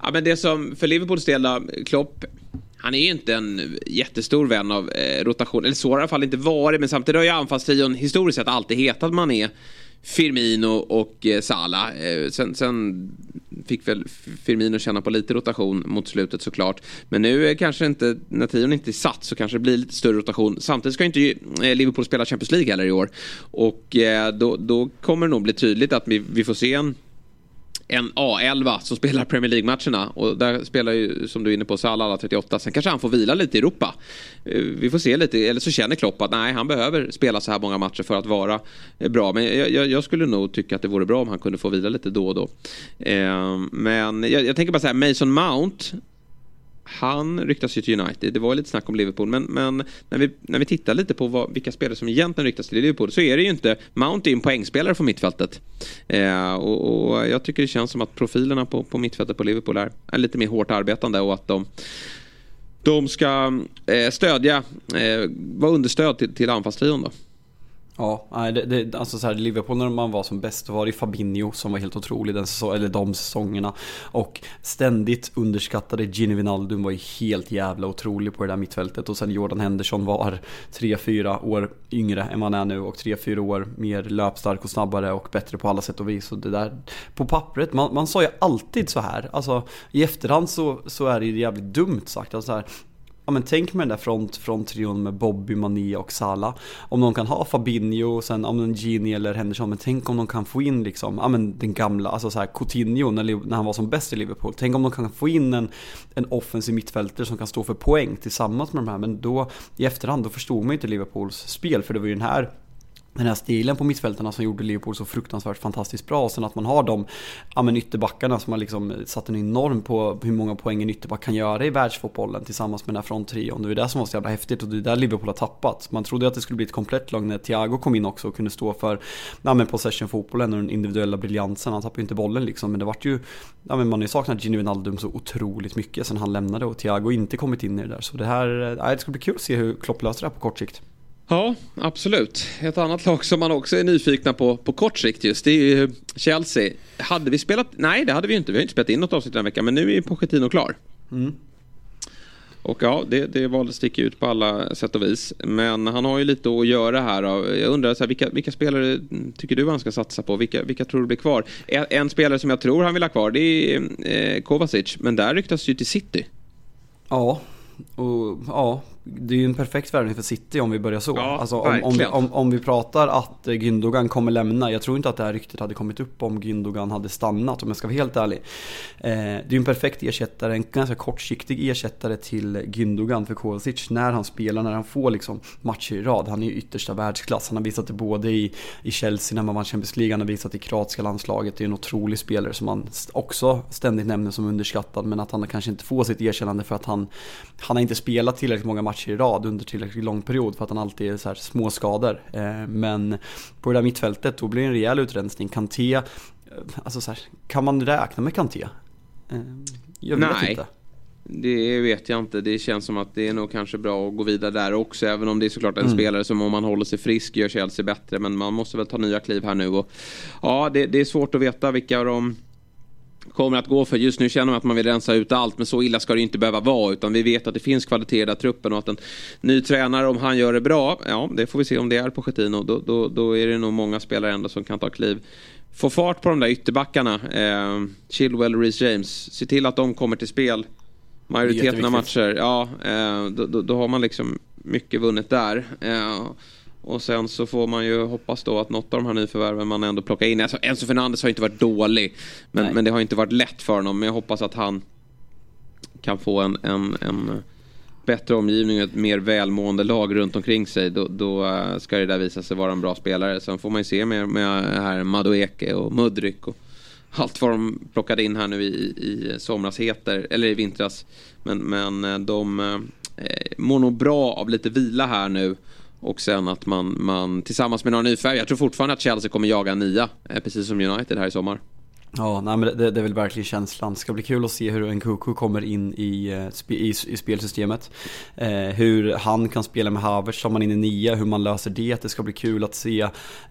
Ja men det som för Liverpools del Klopp han är ju inte en jättestor vän av eh, rotation, eller så har det i alla fall inte varit. Men samtidigt har ju anfallstrion historiskt sett alltid hetat Man är Firmino och eh, Salah. Eh, sen, sen, fick väl Firmino känna på lite rotation mot slutet såklart. Men nu är kanske inte, när trion inte är satt så kanske det blir lite större rotation. Samtidigt ska inte eh, Liverpool spela Champions League heller i år. Och eh, då, då kommer det nog bli tydligt att vi, vi får se en en A11 som spelar Premier League-matcherna. Och där spelar ju, som du är inne på, Salah alla 38. Sen kanske han får vila lite i Europa. Eh, vi får se lite, eller så känner Klopp att nej, han behöver spela så här många matcher för att vara eh, bra. Men jag, jag, jag skulle nog tycka att det vore bra om han kunde få vila lite då och då. Eh, men jag, jag tänker bara så här, Mason Mount han ryktas ju till United. Det var lite snack om Liverpool. Men, men när, vi, när vi tittar lite på vad, vilka spelare som egentligen ryktas till Liverpool så är det ju inte Mount är en poängspelare från mittfältet. Eh, och, och, jag tycker det känns som att profilerna på, på mittfältet på Liverpool är, är lite mer hårt arbetande och att de de ska eh, stödja, eh, vara understöd till, till anfallstrion då. Ja, det, det, alltså så här, Liverpool när man var som bäst var det Fabinho som var helt otrolig den säsong, eller de säsongerna. Och ständigt underskattade Gini Wijnaldum var ju helt jävla otrolig på det där mittfältet. Och sen Jordan Henderson var 3-4 år yngre än vad han är nu och 3-4 år mer löpstark och snabbare och bättre på alla sätt och vis. Och det där, på pappret, man, man sa ju alltid så här. Alltså i efterhand så, så är det ju jävligt dumt sagt. Alltså, så här, ja men tänk med den där front, fronttrion med Bobby, Mané och Salah. Om de kan ha Fabinho, sen om en Gini eller Henderson, men tänk om de kan få in liksom, ja men den gamla, alltså så här Coutinho när, när han var som bäst i Liverpool. Tänk om de kan få in en, en offensiv mittfältare som kan stå för poäng tillsammans med de här. Men då, i efterhand, då förstod man ju inte Liverpools spel, för det var ju den här den här stilen på mittfältarna som gjorde Liverpool så fruktansvärt fantastiskt bra. Och sen att man har de ja, men ytterbackarna som har liksom satt en enorm på hur många poäng en ytterback kan göra i världsfotbollen tillsammans med den här fronttrion. Det är det som var så jävla häftigt och det är där Liverpool har tappat. Man trodde att det skulle bli ett komplett lag när Thiago kom in också och kunde stå för ja, men possession-fotbollen och den individuella briljansen. Han tappade ju inte bollen liksom, men det vart ju ja, men man har ju saknat Gini Wijnaldum så otroligt mycket sen han lämnade och Thiago inte kommit in i det där. Så det här, eh, ja, det ska bli kul att se hur Klopp löser det här på kort sikt. Ja, absolut. Ett annat lag som man också är nyfikna på på kort sikt just, det är ju Chelsea. Hade vi spelat? Nej, det hade vi inte. Vi har inte spelat in något avsnitt den veckan, men nu är Pochettino klar. Mm. Och ja, det, det valet sticker ut på alla sätt och vis. Men han har ju lite att göra här. Jag undrar, så här, vilka, vilka spelare tycker du han ska satsa på? Vilka, vilka tror du blir kvar? En, en spelare som jag tror han vill ha kvar, det är eh, Kovacic. Men där ryktas ju till City. Ja, och ja, det är ju en perfekt värvning för City om vi börjar så. Ja, alltså, om, om, vi, om, om, vi pratar att Gündogan kommer lämna. Jag tror inte att det här ryktet hade kommit upp om Gündogan hade stannat om jag ska vara helt ärlig. Eh, det är ju en perfekt ersättare, en ganska kortsiktig ersättare till Gündogan för Kovacic. När han spelar, när han får liksom matcher i rad. Han är ju yttersta världsklass. Han har visat det både i, i Chelsea när man vann Champions League, han har visat i kroatiska landslaget. Det är en otrolig spelare som man också ständigt nämner som underskattad. Men att han kanske inte får sitt erkännande för att han, han har inte spelat tillräckligt många matcher matcher i rad under tillräckligt lång period för att han alltid är så här små skador. Eh, men på det där mittfältet då blir det en rejäl utrensning. Kanté, eh, alltså så här, kan man räkna med Kanté? Eh, jag vet Nej. inte. det vet jag inte. Det känns som att det är nog kanske bra att gå vidare där också. Även om det är såklart en mm. spelare som om man håller sig frisk gör Chelsea bättre. Men man måste väl ta nya kliv här nu. Och, ja, det, det är svårt att veta vilka de kommer att gå för. Just nu känner man att man vill rensa ut allt men så illa ska det inte behöva vara utan vi vet att det finns kvalitet i den truppen och att en ny tränare om han gör det bra, ja det får vi se om det är Pochettino. Då, då, då är det nog många spelare ändå som kan ta kliv. Få fart på de där ytterbackarna. Eh, Chilwell och Reece James. Se till att de kommer till spel. Majoriteten av matcher. Ja, eh, då, då, då, har man liksom mycket vunnet där. Eh, och sen så får man ju hoppas då att något av de här nyförvärven man ändå plockar in. Alltså Enzo Fernandes har inte varit dålig. Men, men det har inte varit lätt för honom. Men jag hoppas att han kan få en, en, en bättre omgivning och ett mer välmående lag runt omkring sig. Då, då eh, ska det där visa sig vara en bra spelare. Sen får man ju se med, med här Madueke och Mudryk och allt vad de plockade in här nu i, i somras heter, eller i vintras. Men, men eh, de eh, mår nog bra av lite vila här nu. Och sen att man, man tillsammans med några nyfärgade, jag tror fortfarande att Chelsea kommer jaga en nia, eh, precis som United här i sommar. Ja, nej, men det, det är väl verkligen känslan. Det ska bli kul att se hur Nkuku kommer in i, eh, i, i spelsystemet. Eh, hur han kan spela med Havertz, tar man in i nia, hur man löser det. Det ska bli kul att se.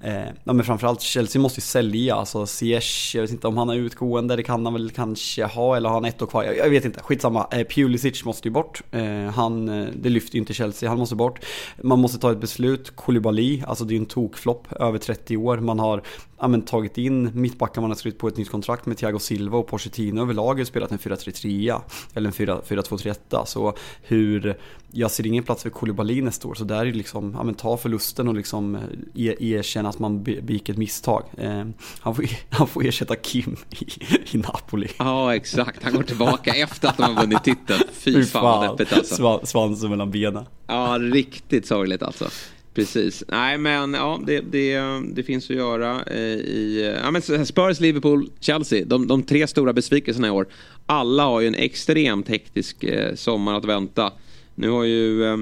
Eh, ja, men framförallt Chelsea måste ju sälja, alltså Ziyech, jag vet inte om han är utgående, det kan han väl kanske ha, eller har han ett år kvar? Jag, jag vet inte, skitsamma. Eh, Pulisic måste ju bort. Eh, han, eh, det lyfter ju inte Chelsea, han måste bort. Man måste ta ett beslut, Koulibaly, alltså det är ju en tokflopp, över 30 år. Man har ja, men, tagit in mittbackar, man har skrivit på ett nytt kontrakt med Thiago Silva och Pochettino överlag har spelat en 4-3-3 eller en 4-2-3-1. Så hur, jag ser ingen plats för Koulibaly nästa år. Så där är det liksom, ja men ta förlusten och liksom eh, er, erkänna att man begick ett misstag. Eh, han, får, han får ersätta Kim i, i Napoli. Ja exakt, han går tillbaka efter att de har vunnit titeln. Fy fan vad deppigt alltså. Svansen mellan benen. Ja, riktigt sorgligt alltså. Precis. Nej men ja, det, det, det finns att göra eh, i... Ja, men Spurs, Liverpool, Chelsea. De, de tre stora besvikelserna i år. Alla har ju en extremt hektisk eh, sommar att vänta. Nu har ju... Eh,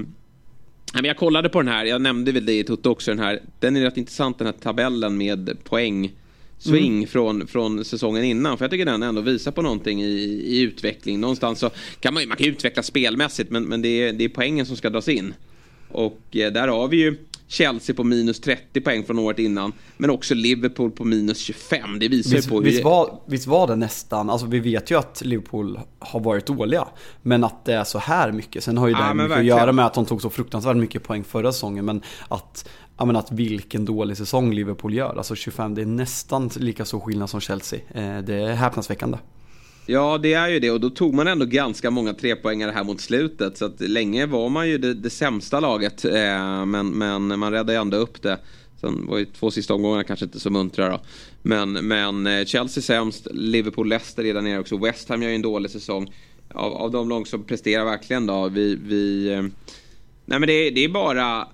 jag kollade på den här, jag nämnde väl det i Toto också den här. Den är rätt intressant den här tabellen med poäng swing mm. från, från säsongen innan. För jag tycker den ändå visar på någonting i, i utveckling. Någonstans så kan man, man kan utveckla spelmässigt men, men det, är, det är poängen som ska dras in. Och eh, där har vi ju Chelsea på minus 30 poäng från året innan. Men också Liverpool på minus 25. Det visar visst, på hur... Visst var, visst var det nästan, alltså vi vet ju att Liverpool har varit dåliga. Men att det är så här mycket. Sen har ju det ja, mycket verkligen. att göra med att de tog så fruktansvärt mycket poäng förra säsongen. Men att, ja, men att vilken dålig säsong Liverpool gör. Alltså 25, det är nästan lika stor skillnad som Chelsea. Eh, det är häpnadsväckande. Ja, det är ju det och då tog man ändå ganska många trepoängare här mot slutet. Så att länge var man ju det, det sämsta laget. Eh, men, men man räddade ändå upp det. Sen var ju två sista omgångarna kanske inte så muntra då. Men, men eh, Chelsea sämst, Liverpool, Leicester där nere också. West Ham gör ju en dålig säsong. Av, av de lag som presterar verkligen då. Vi... vi eh, nej men det, det är bara...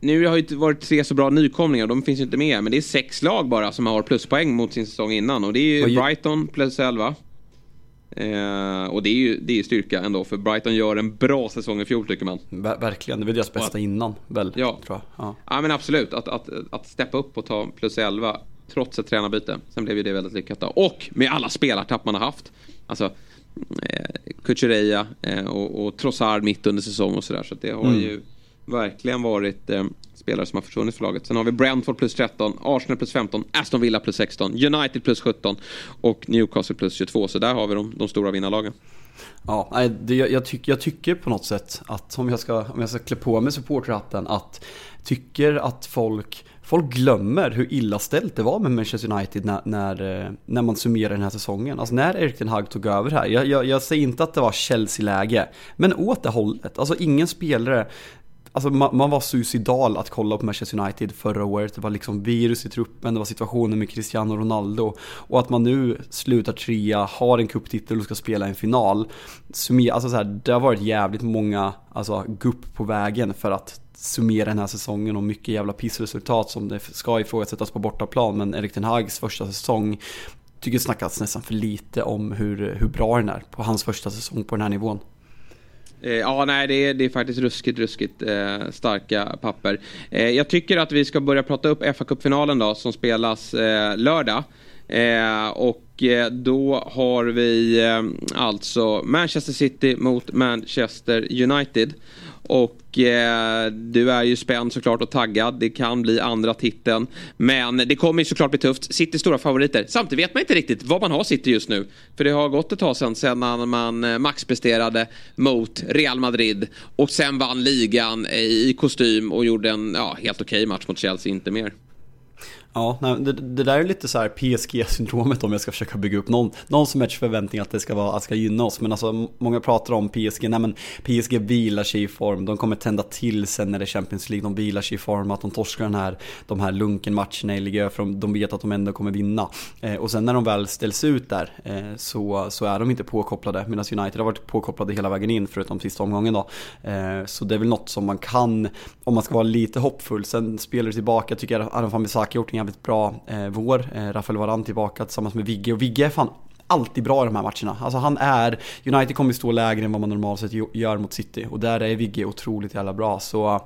Nu har det varit tre så bra nykomlingar, de finns ju inte med. Men det är sex lag bara som har pluspoäng mot sin säsong innan. Och det är ju Brighton plus 11. Eh, och det är ju det är styrka ändå för Brighton gör en bra säsong i fjol tycker man. Ver verkligen, det var deras bästa att, innan väl? Ja. Tror jag. Ja. ja men absolut, att, att, att steppa upp och ta plus 11 trots ett tränarbyte. Sen blev ju det väldigt lyckat då. Och med alla spelartapp man har haft. Alltså eh, Kukureya eh, och, och Trossard mitt under säsong och sådär. Så det har mm. ju verkligen varit eh, spelare som har försvunnit för laget. Sen har vi Brentford plus 13, Arsenal plus 15, Aston Villa plus 16, United plus 17 och Newcastle plus 22. Så där har vi de, de stora vinnarlagen. Ja, det, jag, tycker, jag tycker på något sätt att om jag ska, om jag ska klä på mig supporterhatten att tycker att folk Folk glömmer hur illa ställt det var med Manchester United när, när, eh, när man summerar den här säsongen. Alltså när Erik Ten Hag tog över här. Jag, jag, jag säger inte att det var Chelsea-läge, men åt det hållet. Alltså ingen spelare Alltså man, man, var suicidal att kolla på Manchester United förra året. Det var liksom virus i truppen, det var situationen med Cristiano Ronaldo. Och att man nu slutar trea, har en kupptitel och ska spela en final. Alltså så här, det har varit jävligt många alltså, gupp på vägen för att summera den här säsongen och mycket jävla pissresultat som det ska ifrågasättas på bortaplan. Men Erik Ten Hags första säsong tycker det snackas nästan för lite om hur, hur bra den är på hans första säsong på den här nivån. Eh, ja, nej, det är, det är faktiskt ruskigt, ruskigt eh, starka papper. Eh, jag tycker att vi ska börja prata upp fa kuppfinalen då, som spelas eh, lördag. Eh, och eh, då har vi eh, alltså Manchester City mot Manchester United. Och eh, du är ju spänd såklart och taggad. Det kan bli andra titeln. Men det kommer ju såklart bli tufft. City stora favoriter. Samtidigt vet man inte riktigt vad man har City just nu. För det har gått ett tag sedan, sedan man eh, maxpresterade mot Real Madrid. Och sen vann ligan i kostym och gjorde en ja, helt okej okay match mot Chelsea, inte mer. Ja, nej, det, det, där är lite så här PSG-syndromet om jag ska försöka bygga upp någon, någon som helst förväntning att det ska, vara, att ska gynna oss. Men alltså många pratar om PSG, nej men PSG vilar sig i form, de kommer tända till sen när det är Champions League, de vilar sig i form, att de torskar den här, de här lunken-matcherna i Liga för de vet att de ändå kommer vinna. Eh, och sen när de väl ställs ut där eh, så, så är de inte påkopplade, medan United har varit påkopplade hela vägen in förutom sista omgången då. Eh, så det är väl något som man kan, om man ska vara lite hoppfull, sen spelar du tillbaka, tycker jag Aron Fambisaki har gjort en jävligt bra eh, vår. Eh, Rafael Varan tillbaka tillsammans med Vigge och Vigge är fan alltid bra i de här matcherna. Alltså han är, United kommer stå lägre än vad man normalt sett gör mot City och där är Vigge otroligt jävla bra. Så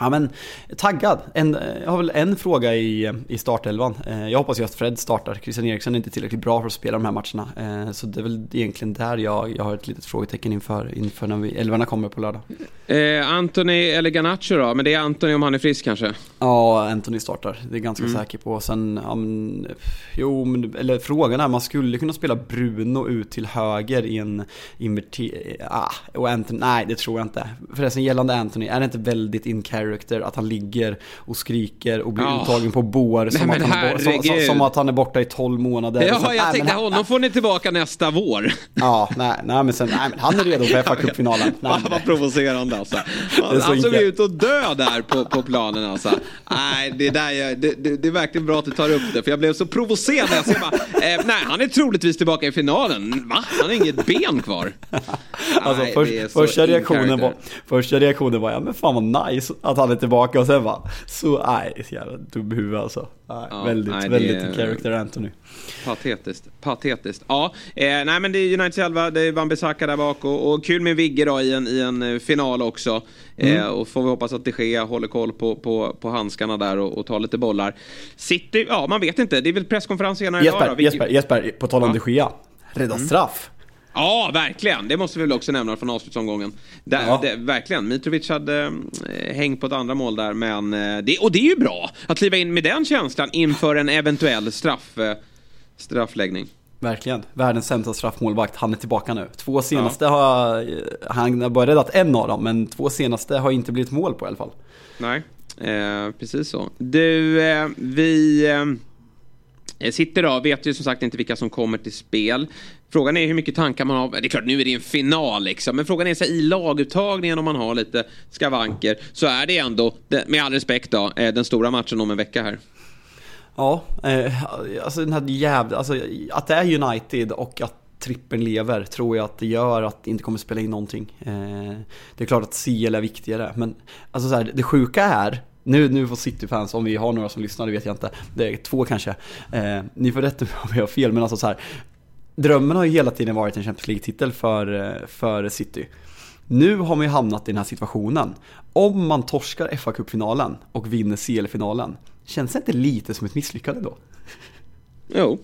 Ja men taggad. En, jag har väl en fråga i, i startelvan. Eh, jag hoppas ju att Fred startar. Christian Eriksen är inte tillräckligt bra för att spela de här matcherna. Eh, så det är väl egentligen där jag, jag har ett litet frågetecken inför, inför när vi, älvarna kommer på lördag. Eh, Anthony eller Garnacho då? Men det är Anthony om han är frisk kanske? Ja, Anthony startar. Det är jag ganska mm. säker på. Sen, ja, men, jo, men, eller frågan är, man skulle kunna spela Bruno ut till höger i en inverter... Ah, och Anthony, nej det tror jag inte. Förresten gällande Anthony, är det inte väldigt in character att han ligger och skriker och blir ja. uttagen på bår som, att han som, som, att han är borta i 12 månader. Ja, sen, jag nej, tänkte honom får ni tillbaka nästa vår. Ja, nej, nej men sen, nej, men han är redo för FA-cupfinalen. Vad provocerande alltså. Han, han såg ut att dö där på, på planen alltså. Nej, det, där, det, det, det, är verkligen bra att du tar upp det, för jag blev så provocerad. Jag ser bara, eh, nej, han är troligtvis tillbaka i finalen. Va? Han har inget ben kvar. Alltså, nej, först, första, reaktionen var, första reaktionen var, ja men fan vad nice att han är tillbaka och sen bara, så nej, jävla dum huvud alltså. Nej, ja, väldigt, nej, väldigt är, character Anthony. Patetiskt, patetiskt. Ja, eh, nej men det är United själva, det är Van Bissaka där bak och, och, kul med Vigge då i en, i en eh, final också. Eh, mm. och får vi hoppas att de Gea håller koll på, på, på handskarna där och, och tar lite bollar. City, ja man vet inte, det är väl presskonferens senare Jesper, idag då. Jesper, Jesper, på tal om ja. de Gea. Rädda mm. straff. Ja, verkligen. Det måste vi väl också nämna från avslutsomgången. Där, ja. det, verkligen. Mitrovic hade eh, hängt på ett andra mål där, men eh, det, och det är ju bra att kliva in med den känslan inför en eventuell straff, eh, straffläggning. Verkligen. Världens sämsta straffmålvakt. Han är tillbaka nu. Två senaste ja. har... Han har bara räddat en av dem, men två senaste har inte blivit mål på i alla fall. Nej, eh, precis så. Du, eh, vi... Eh, Sitter då, vet ju som sagt inte vilka som kommer till spel. Frågan är hur mycket tankar man har. Det är klart, nu är det en final liksom. Men frågan är så här, i laguttagningen om man har lite skavanker. Så är det ändå, med all respekt då, eh, den stora matchen om en vecka här. Ja, eh, alltså den här jävla, alltså att det är United och att trippen lever tror jag att det gör att det inte kommer spela in någonting. Eh, det är klart att CL är viktigare, men alltså så här, det sjuka är nu, nu får City-fans, om vi har några som lyssnar, det vet jag inte. Det är två kanske. Eh, ni får rätta mig om jag har fel, men alltså så här. Drömmen har ju hela tiden varit en Champions League-titel för, eh, för City. Nu har man ju hamnat i den här situationen. Om man torskar fa Cup-finalen och vinner CL-finalen, känns det inte lite som ett misslyckande då? Jo.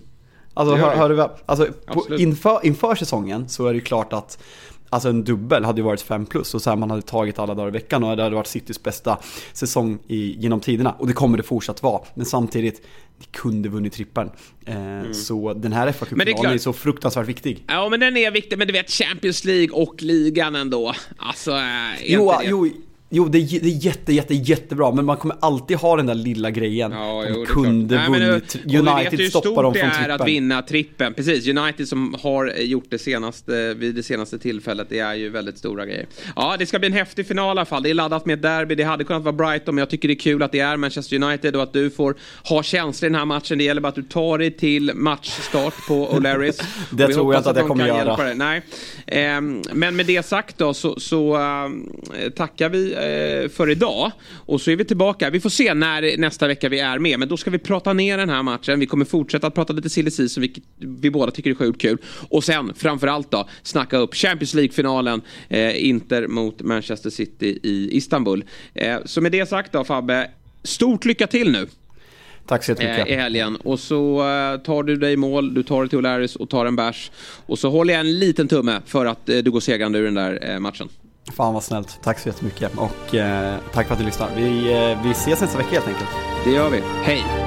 Alltså, hör, hör du, alltså på, inför, inför säsongen så är det ju klart att Alltså en dubbel hade ju varit 5 plus och så här man hade tagit alla dagar i veckan och det hade varit Citys bästa säsong i, genom tiderna. Och det kommer det fortsatt vara. Men samtidigt, ni kunde vunnit trippeln. Eh, mm. Så den här fa finalen är, är, så fruktansvärt viktig. Ja men den är viktig, men du vet Champions League och ligan ändå. Alltså, äh, jo, jo, Jo, det är, det är jätte, jätte, jättebra, men man kommer alltid ha den där lilla grejen. Ja, de jo, kunde vunnit. United stoppar dem från trippen. det är att vinna trippen. Precis, United som har gjort det senaste, vid det senaste tillfället, det är ju väldigt stora grejer. Ja, det ska bli en häftig final i alla fall. Det är laddat med ett derby, det hade kunnat vara Brighton, men jag tycker det är kul att det är Manchester United och att du får ha känslor i den här matchen. Det gäller bara att du tar dig till matchstart på O'Larrys. det tror jag inte att jag kommer göra. Nej. Um, men med det sagt då så, så um, tackar vi för idag. Och så är vi tillbaka. Vi får se när nästa vecka vi är med. Men då ska vi prata ner den här matchen. Vi kommer fortsätta att prata lite silly season, vilket vi båda tycker är sjukt kul. Och sen framförallt då snacka upp Champions League-finalen. Uh, Inter mot Manchester City i Istanbul. Uh, så med det sagt då Fabbe, stort lycka till nu. Tack så jättemycket. I helgen. Och så tar du dig i mål, du tar dig till O'Larrys och tar en bärs. Och så håller jag en liten tumme för att du går segrande ur den där matchen. Fan vad snällt. Tack så jättemycket. Och eh, tack för att du lyssnar. Vi, eh, vi ses nästa vecka helt enkelt. Det gör vi. Hej!